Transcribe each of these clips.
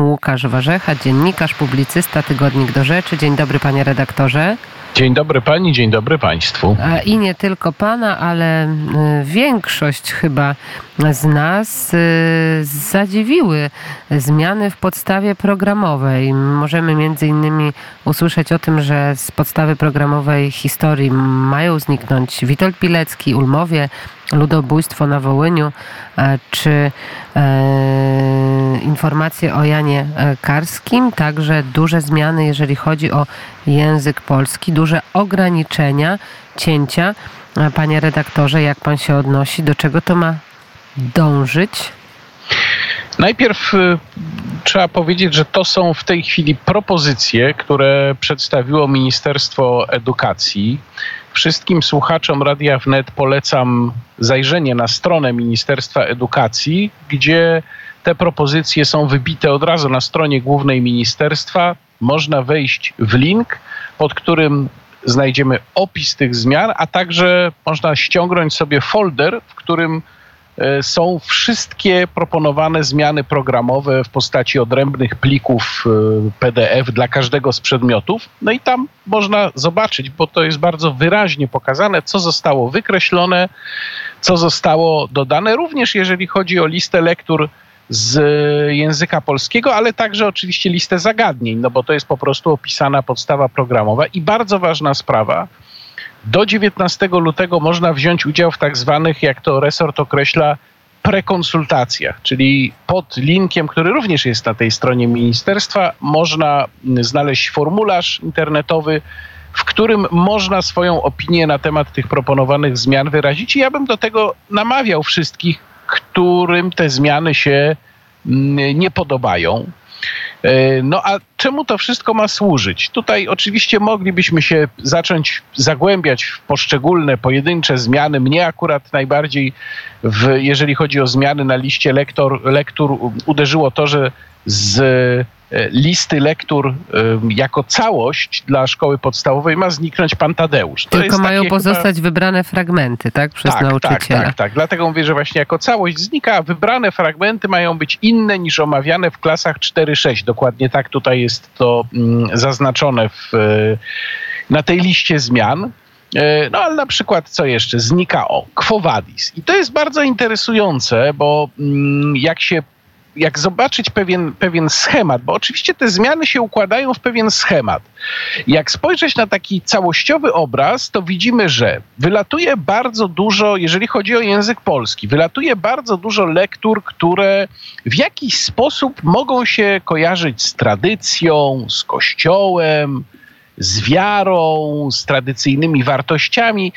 Łukasz Warzecha, dziennikarz, publicysta, tygodnik do rzeczy. Dzień dobry panie redaktorze. Dzień dobry pani, dzień dobry państwu. I nie tylko pana, ale y, większość chyba z nas y, zadziwiły zmiany w podstawie programowej. Możemy między innymi usłyszeć o tym, że z podstawy programowej historii mają zniknąć Witold Pilecki, Ulmowie, ludobójstwo na Wołyniu, czy e, informacje o Janie e, Karskim, także duże zmiany, jeżeli chodzi o język polski, duże ograniczenia, cięcia. Panie redaktorze, jak pan się odnosi? Do czego to ma dążyć? Najpierw trzeba powiedzieć, że to są w tej chwili propozycje, które przedstawiło Ministerstwo Edukacji. Wszystkim słuchaczom Radia Wnet polecam zajrzenie na stronę Ministerstwa Edukacji, gdzie te propozycje są wybite od razu na stronie głównej ministerstwa. Można wejść w link, pod którym znajdziemy opis tych zmian, a także można ściągnąć sobie folder, w którym są wszystkie proponowane zmiany programowe w postaci odrębnych plików e, PDF dla każdego z przedmiotów. No i tam można zobaczyć, bo to jest bardzo wyraźnie pokazane, co zostało wykreślone, co zostało dodane, również jeżeli chodzi o listę lektur z języka polskiego, ale także oczywiście listę zagadnień, no bo to jest po prostu opisana podstawa programowa. I bardzo ważna sprawa, do 19 lutego można wziąć udział w tak zwanych, jak to resort określa, prekonsultacjach, czyli pod linkiem, który również jest na tej stronie ministerstwa, można znaleźć formularz internetowy, w którym można swoją opinię na temat tych proponowanych zmian wyrazić. I ja bym do tego namawiał wszystkich, którym te zmiany się mm, nie podobają. E, no a czemu to wszystko ma służyć? Tutaj oczywiście moglibyśmy się zacząć zagłębiać w poszczególne, pojedyncze zmiany. Mnie akurat najbardziej, w, jeżeli chodzi o zmiany na liście lektor, lektur, uderzyło to, że z listy lektur jako całość dla szkoły podstawowej ma zniknąć pan Tadeusz. To Tylko mają pozostać chyba... wybrane fragmenty, tak? Przez tak, nauczyciela. Tak, tak, tak. Dlatego mówię, że właśnie jako całość znika, a wybrane fragmenty mają być inne niż omawiane w klasach 4-6. Dokładnie tak tutaj jest to mm, zaznaczone w, e, na tej liście zmian. E, no ale na przykład co jeszcze? Znika o Quo Vadis. I to jest bardzo interesujące, bo mm, jak się jak zobaczyć pewien, pewien schemat, bo oczywiście te zmiany się układają w pewien schemat. Jak spojrzeć na taki całościowy obraz, to widzimy, że wylatuje bardzo dużo, jeżeli chodzi o język polski, wylatuje bardzo dużo lektur, które w jakiś sposób mogą się kojarzyć z tradycją, z kościołem, z wiarą, z tradycyjnymi wartościami.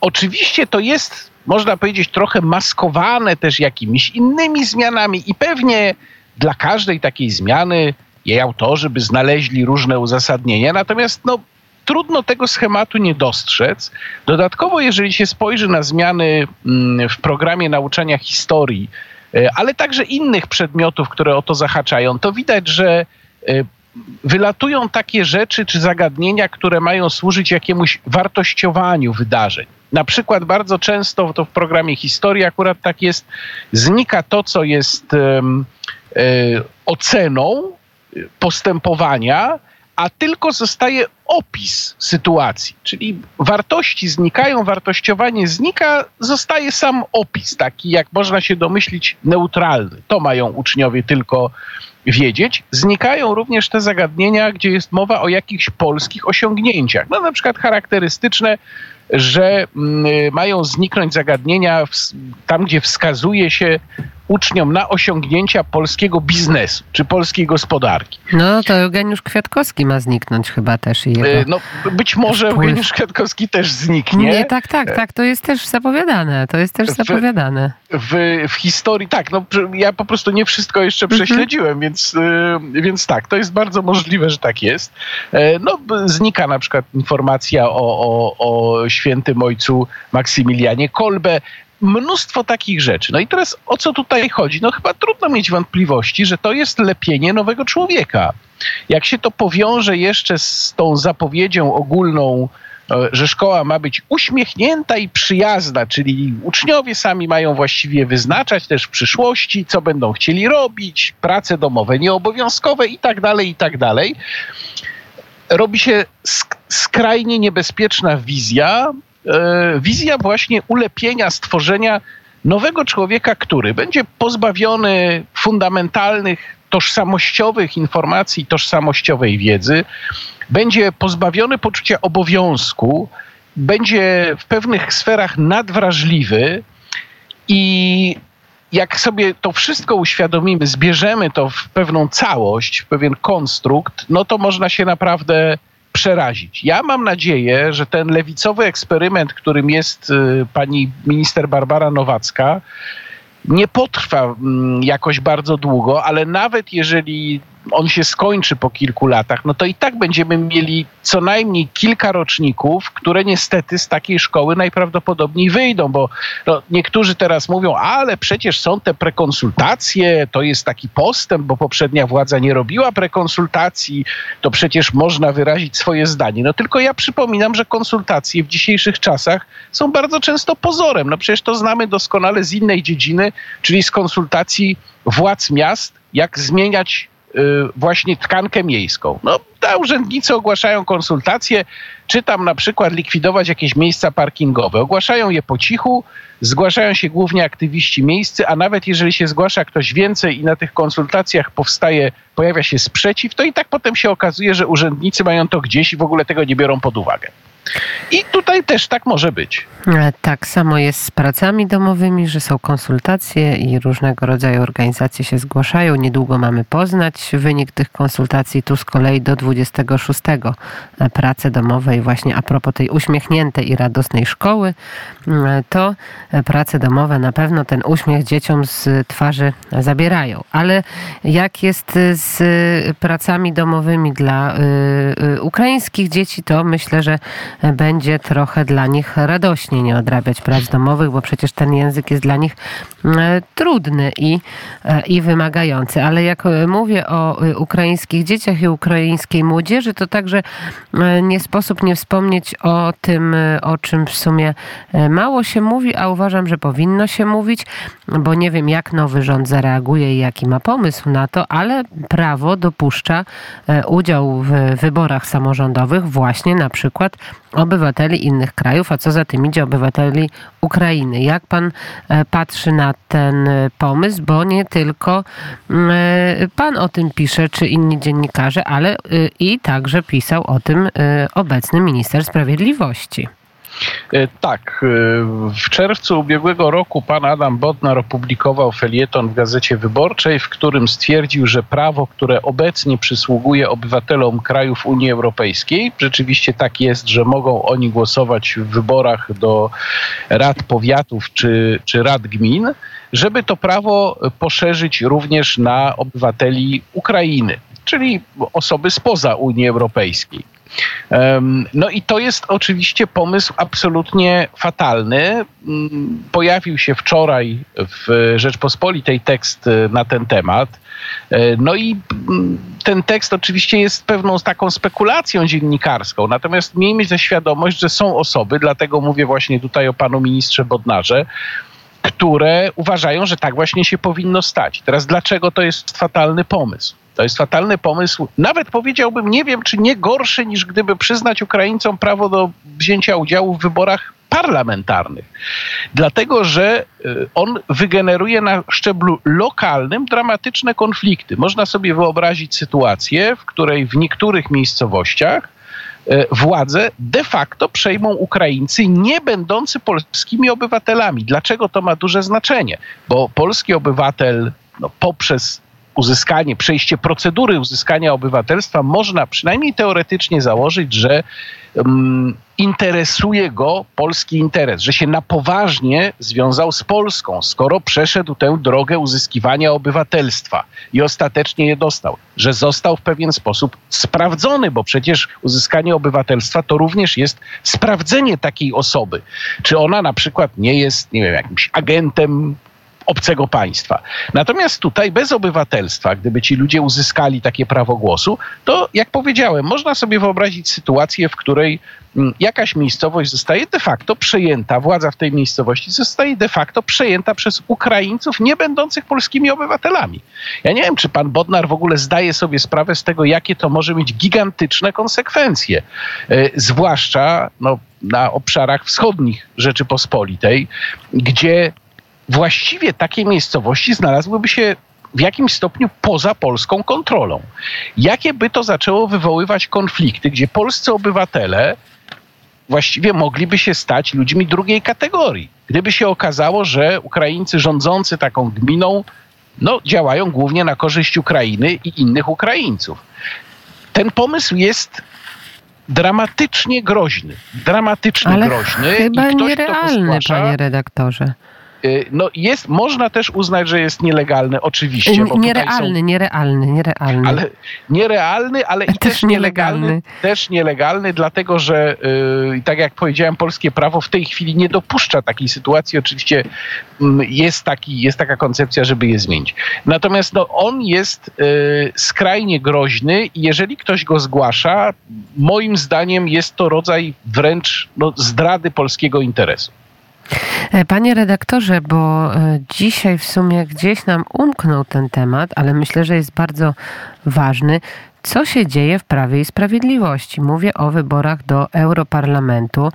Oczywiście to jest można powiedzieć, trochę maskowane też jakimiś innymi zmianami i pewnie dla każdej takiej zmiany jej autorzy by znaleźli różne uzasadnienia, natomiast no, trudno tego schematu nie dostrzec. Dodatkowo, jeżeli się spojrzy na zmiany mm, w programie nauczania historii, e, ale także innych przedmiotów, które o to zahaczają, to widać, że e, wylatują takie rzeczy czy zagadnienia, które mają służyć jakiemuś wartościowaniu wydarzeń. Na przykład bardzo często to w programie historii akurat tak jest, znika to, co jest um, oceną postępowania, a tylko zostaje opis sytuacji. Czyli wartości znikają, wartościowanie znika, zostaje sam opis, taki jak można się domyślić, neutralny. To mają uczniowie tylko wiedzieć. Znikają również te zagadnienia, gdzie jest mowa o jakichś polskich osiągnięciach. No na przykład charakterystyczne że mm, mają zniknąć zagadnienia tam, gdzie wskazuje się uczniom na osiągnięcia polskiego biznesu czy polskiej gospodarki. No to Eugeniusz Kwiatkowski ma zniknąć chyba też. I jego e, no, być może wpływ. Eugeniusz Kwiatkowski też zniknie. Nie, tak, tak, tak, to jest też zapowiadane, to jest też zapowiadane. W, w, w historii, tak, no ja po prostu nie wszystko jeszcze mhm. prześledziłem, więc, y, więc tak, to jest bardzo możliwe, że tak jest. E, no znika na przykład informacja o, o, o świętym ojcu Maksymilianie Kolbe, mnóstwo takich rzeczy. No i teraz o co tutaj chodzi? No chyba trudno mieć wątpliwości, że to jest lepienie nowego człowieka. Jak się to powiąże jeszcze z tą zapowiedzią ogólną że szkoła ma być uśmiechnięta i przyjazna, czyli uczniowie sami mają właściwie wyznaczać też w przyszłości, co będą chcieli robić, prace domowe nieobowiązkowe i tak dalej, i tak dalej. Robi się skrajnie niebezpieczna wizja, e, wizja właśnie ulepienia, stworzenia nowego człowieka, który będzie pozbawiony fundamentalnych, tożsamościowych informacji, tożsamościowej wiedzy, będzie pozbawiony poczucia obowiązku, będzie w pewnych sferach nadwrażliwy i jak sobie to wszystko uświadomimy, zbierzemy to w pewną całość, w pewien konstrukt, no to można się naprawdę przerazić. Ja mam nadzieję, że ten lewicowy eksperyment, którym jest y, pani minister Barbara Nowacka, nie potrwa mm, jakoś bardzo długo, ale nawet jeżeli on się skończy po kilku latach, no to i tak będziemy mieli co najmniej kilka roczników, które niestety z takiej szkoły najprawdopodobniej wyjdą, bo no, niektórzy teraz mówią, ale przecież są te prekonsultacje, to jest taki postęp, bo poprzednia władza nie robiła prekonsultacji, to przecież można wyrazić swoje zdanie. No tylko ja przypominam, że konsultacje w dzisiejszych czasach są bardzo często pozorem. No przecież to znamy doskonale z innej dziedziny, czyli z konsultacji władz miast, jak zmieniać właśnie tkankę miejską. No, urzędnicy ogłaszają konsultacje, czy tam na przykład likwidować jakieś miejsca parkingowe. Ogłaszają je po cichu, zgłaszają się głównie aktywiści miejscy, a nawet jeżeli się zgłasza ktoś więcej i na tych konsultacjach powstaje, pojawia się sprzeciw, to i tak potem się okazuje, że urzędnicy mają to gdzieś i w ogóle tego nie biorą pod uwagę. I tutaj też tak może być. E, tak samo jest z pracami domowymi, że są konsultacje i różnego rodzaju organizacje się zgłaszają. Niedługo mamy poznać wynik tych konsultacji. Tu z kolei do 26 e, prace domowe i właśnie a propos tej uśmiechniętej i radosnej szkoły, e, to prace domowe na pewno ten uśmiech dzieciom z twarzy zabierają. Ale jak jest z pracami domowymi dla ukraińskich dzieci, to myślę, że będzie trochę dla nich radośnie nie odrabiać prac domowych, bo przecież ten język jest dla nich e, trudny i, e, i wymagający. Ale jak e, mówię o ukraińskich dzieciach i ukraińskiej młodzieży, to także nie sposób nie wspomnieć o tym, o czym w sumie mało się mówi, a uważam, że powinno się mówić, bo nie wiem, jak nowy rząd zareaguje i jaki ma pomysł na to, ale prawo dopuszcza udział w wyborach samorządowych właśnie na przykład obywateli innych krajów, a co za tym idzie obywateli Ukrainy. Jak pan e, patrzy na ten e, pomysł, bo nie tylko mm, e, pan o tym pisze, czy inni dziennikarze, ale i także pisał o tym obecny minister sprawiedliwości. E, tak, e, w czerwcu ubiegłego roku pan Adam Bodnar opublikował felieton w Gazecie Wyborczej, w którym stwierdził, że prawo, które obecnie przysługuje obywatelom krajów Unii Europejskiej, rzeczywiście tak jest, że mogą oni głosować w wyborach do rad powiatów czy, czy rad gmin, żeby to prawo poszerzyć również na obywateli Ukrainy, czyli osoby spoza Unii Europejskiej. No i to jest oczywiście pomysł absolutnie fatalny. Mm, pojawił się wczoraj w Rzeczpospolitej tekst e, na ten temat. E, no i mm, ten tekst oczywiście jest pewną taką spekulacją dziennikarską, natomiast miejmy ze świadomość, że są osoby, dlatego mówię właśnie tutaj o panu ministrze Bodnarze, które uważają, że tak właśnie się powinno stać. Teraz dlaczego to jest fatalny pomysł? To jest fatalny pomysł. Nawet powiedziałbym, nie wiem, czy nie gorszy niż gdyby przyznać Ukraińcom prawo do wzięcia udziału w wyborach parlamentarnych. Dlatego, że y, on wygeneruje na szczeblu lokalnym dramatyczne konflikty. Można sobie wyobrazić sytuację, w której w niektórych miejscowościach y, władze de facto przejmą Ukraińcy nie będący polskimi obywatelami. Dlaczego to ma duże znaczenie? Bo polski obywatel no, poprzez uzyskanie, przejście procedury uzyskania obywatelstwa, można przynajmniej teoretycznie założyć, że um, interesuje go polski interes, że się na poważnie związał z Polską, skoro przeszedł tę drogę uzyskiwania obywatelstwa i ostatecznie je dostał, że został w pewien sposób sprawdzony, bo przecież uzyskanie obywatelstwa to również jest sprawdzenie takiej osoby, czy ona na przykład nie jest, nie wiem, jakimś agentem obcego państwa. Natomiast tutaj bez obywatelstwa, gdyby ci ludzie uzyskali takie prawo głosu, to jak powiedziałem, można sobie wyobrazić sytuację, w której mm, jakaś miejscowość zostaje de facto przejęta, władza w tej miejscowości zostaje de facto przejęta przez Ukraińców nie będących polskimi obywatelami. Ja nie wiem, czy pan Bodnar w ogóle zdaje sobie sprawę z tego, jakie to może mieć gigantyczne konsekwencje. E, zwłaszcza no, na obszarach wschodnich Rzeczypospolitej, gdzie właściwie takie miejscowości znalazłyby się w jakimś stopniu poza polską kontrolą. Jakie by to zaczęło wywoływać konflikty, gdzie polscy obywatele właściwie mogliby się stać ludźmi drugiej kategorii. Gdyby się okazało, że Ukraińcy rządzący taką gminą no, działają głównie na korzyść Ukrainy i innych Ukraińców. Ten pomysł jest dramatycznie groźny. Dramatycznie Ale groźny. Chyba I ktoś, nierealny, panie redaktorze. Y, no jest, można też uznać, że jest nielegalny, oczywiście. Bo nierealny, są... nierealny, nierealny. Ale, nierealny, ale i też, nielegalny. nielegalny. Też nielegalny, dlatego że yy, tak jak powiedziałem, polskie prawo w tej chwili nie dopuszcza takiej sytuacji. Oczywiście yy, jest, taki, jest taka koncepcja, żeby je zmienić. Natomiast no, on jest yy, skrajnie groźny i jeżeli ktoś go zgłasza, moim zdaniem jest to rodzaj wręcz no, zdrady polskiego interesu. E, panie redaktorze, bo e, dzisiaj w sumie gdzieś nam umknął ten temat, ale myślę, że jest bardzo ważny co się dzieje w Prawie i Sprawiedliwości. Mówię o wyborach do Europarlamentu.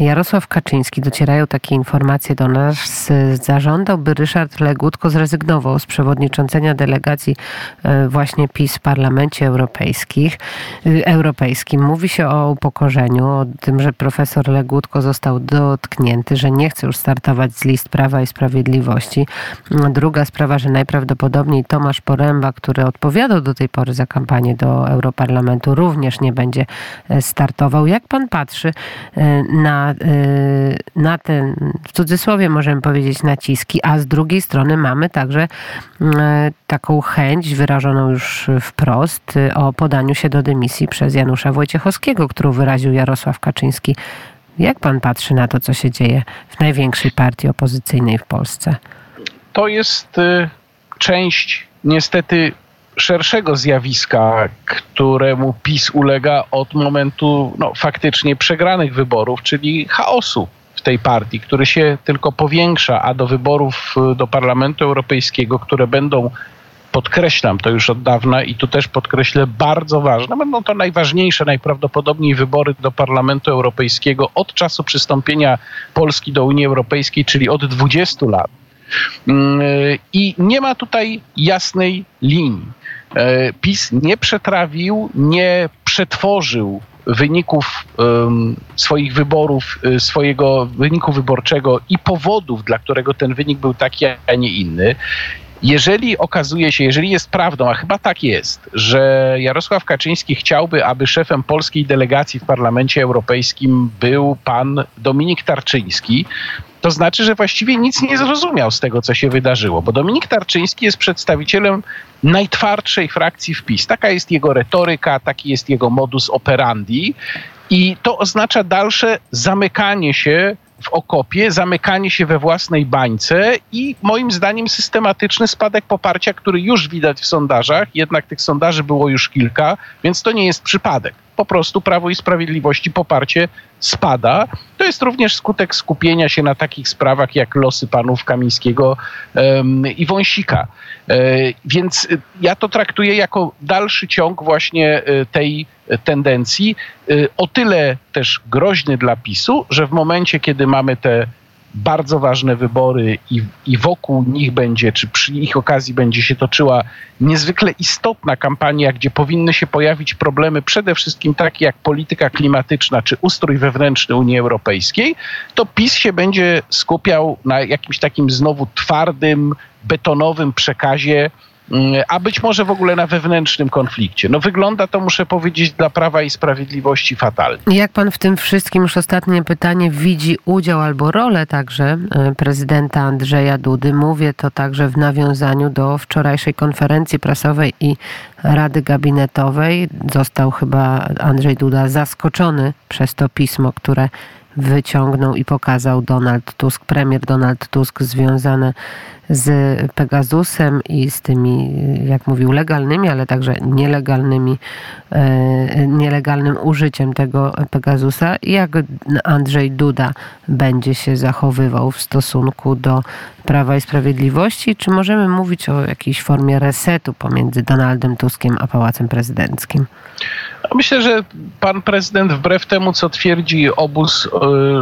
Jarosław Kaczyński, docierają takie informacje do nas, zażądał, by Ryszard Legutko zrezygnował z przewodniczącenia delegacji e, właśnie PiS w Parlamencie Europejskich, e, Europejskim. Mówi się o upokorzeniu, o tym, że profesor Legutko został dotknięty, że nie chce już startować z list Prawa i Sprawiedliwości. Druga sprawa, że najprawdopodobniej Tomasz Poręba, który odpowiadał do tej pory za kampanię do Europarlamentu również nie będzie e, startował. Jak pan patrzy e, na, e, na te, w cudzysłowie możemy powiedzieć, naciski, a z drugiej strony mamy także taką chęć wyrażoną już wprost o podaniu się do dymisji przez Janusza Wojciechowskiego, którą wyraził Jarosław Kaczyński. Jak pan patrzy na to, co się dzieje w największej partii opozycyjnej w Polsce? To jest część niestety szerszego zjawiska, któremu PiS ulega od momentu no, faktycznie przegranych wyborów, czyli chaosu w tej partii, który się tylko powiększa, a do wyborów y, do Parlamentu Europejskiego, które będą podkreślam to już od dawna i tu też podkreślę bardzo ważne, będą to najważniejsze najprawdopodobniej wybory do Parlamentu Europejskiego od czasu przystąpienia Polski do Unii Europejskiej, czyli od 20 lat. Mm, y, I nie ma tutaj jasnej linii. E, PiS nie przetrawił, nie przetworzył wyników um, swoich wyborów, e, swojego wyniku wyborczego i powodów, dla którego ten wynik był taki, a nie inny. Jeżeli okazuje się, jeżeli jest prawdą, a chyba tak jest, że Jarosław Kaczyński chciałby, aby szefem polskiej delegacji w Parlamencie Europejskim był pan Dominik Tarczyński, to znaczy, że właściwie nic nie zrozumiał z tego, co się wydarzyło, bo Dominik Tarczyński jest przedstawicielem najtwardszej frakcji w PiS. Taka jest jego retoryka, taki jest jego modus operandi i to oznacza dalsze zamykanie się w okopie, zamykanie się we własnej bańce i moim zdaniem systematyczny spadek poparcia, który już widać w sondażach, jednak tych sondaży było już kilka, więc to nie jest przypadek po prostu Prawo i Sprawiedliwości poparcie spada. To jest również skutek skupienia się na takich sprawach jak losy panów Kamińskiego um, i Wąsika. E, więc ja to traktuję jako dalszy ciąg właśnie e, tej tendencji, e, o tyle też groźny dla PiSu, że w momencie, kiedy mamy te bardzo ważne wybory i, i wokół nich będzie, czy przy ich okazji będzie się toczyła niezwykle istotna kampania, gdzie powinny się pojawić problemy przede wszystkim takie jak polityka klimatyczna czy ustrój wewnętrzny Unii Europejskiej, to PiS się będzie skupiał na jakimś takim znowu twardym, betonowym przekazie a być może w ogóle na wewnętrznym konflikcie. No wygląda to, muszę powiedzieć, dla Prawa i Sprawiedliwości fatalnie. Jak pan w tym wszystkim, już ostatnie pytanie, widzi udział albo rolę także e, prezydenta Andrzeja Dudy? Mówię to także w nawiązaniu do wczorajszej konferencji prasowej i Rady Gabinetowej. Został chyba Andrzej Duda zaskoczony przez to pismo, które wyciągnął i pokazał Donald Tusk, premier Donald Tusk, związane z Pegasusem i z tymi, jak mówił, legalnymi, ale także nielegalnymi, e, nielegalnym użyciem tego Pegasusa. Jak Andrzej Duda będzie się zachowywał w stosunku do Prawa i Sprawiedliwości? Czy możemy mówić o jakiejś formie resetu pomiędzy Donaldem Tuskiem a Pałacem Prezydenckim? Myślę, że pan prezydent, wbrew temu, co twierdzi obóz y,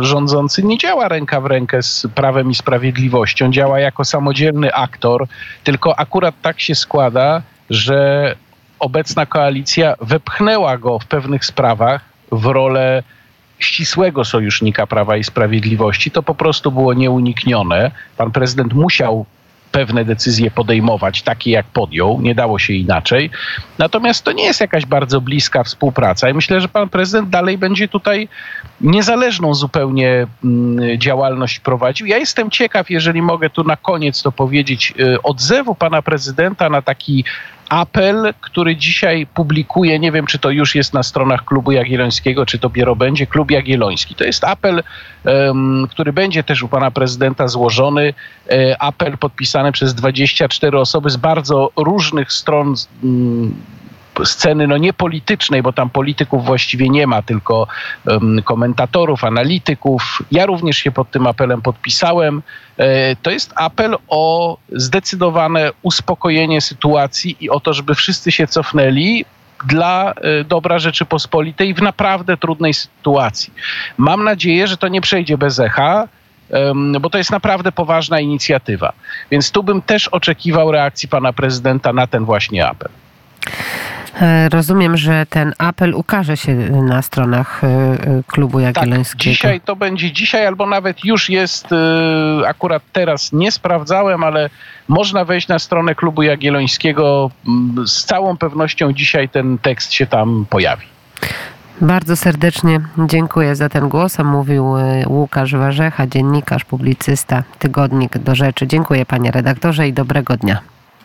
rządzący, nie działa ręka w rękę z prawem i sprawiedliwością. Działa jako samodzielny aktor, tylko akurat tak się składa, że obecna koalicja wepchnęła go w pewnych sprawach w rolę ścisłego sojusznika Prawa i Sprawiedliwości. To po prostu było nieuniknione. Pan prezydent musiał pewne decyzje podejmować, takie jak podjął, nie dało się inaczej. Natomiast to nie jest jakaś bardzo bliska współpraca i myślę, że pan prezydent dalej będzie tutaj niezależną zupełnie mm, działalność prowadził. Ja jestem ciekaw, jeżeli mogę tu na koniec to powiedzieć, y, odzewu pana prezydenta na taki apel, który dzisiaj publikuje, nie wiem czy to już jest na stronach Klubu Jagiellońskiego, czy dopiero będzie, Klub Jagielloński. To jest apel, um, który będzie też u pana prezydenta złożony, e, apel podpisany przez 24 osoby z bardzo różnych stron um, sceny no nie politycznej, bo tam polityków właściwie nie ma, tylko um, komentatorów, analityków. Ja również się pod tym apelem podpisałem. E, to jest apel o zdecydowane uspokojenie sytuacji i o to, żeby wszyscy się cofnęli dla e, dobra Rzeczypospolitej w naprawdę trudnej sytuacji. Mam nadzieję, że to nie przejdzie bez echa, bo to jest naprawdę poważna inicjatywa. Więc tu bym też oczekiwał reakcji pana prezydenta na ten właśnie apel. E, rozumiem, że ten apel ukaże się na stronach e, e, klubu tak, Jagiellońskiego. Tak, dzisiaj to będzie dzisiaj, albo nawet już jest, akurat teraz nie sprawdzałem, ale można wejść na stronę klubu Jagiellońskiego. Z całą pewnością dzisiaj ten tekst się tam pojawi. Bardzo serdecznie dziękuję za ten głos. Mówił Łukasz Warzecha, dziennikarz, publicysta, tygodnik do rzeczy. Dziękuję panie redaktorze i dobrego dnia.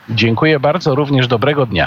Dziękuję bardzo, również dobrego dnia.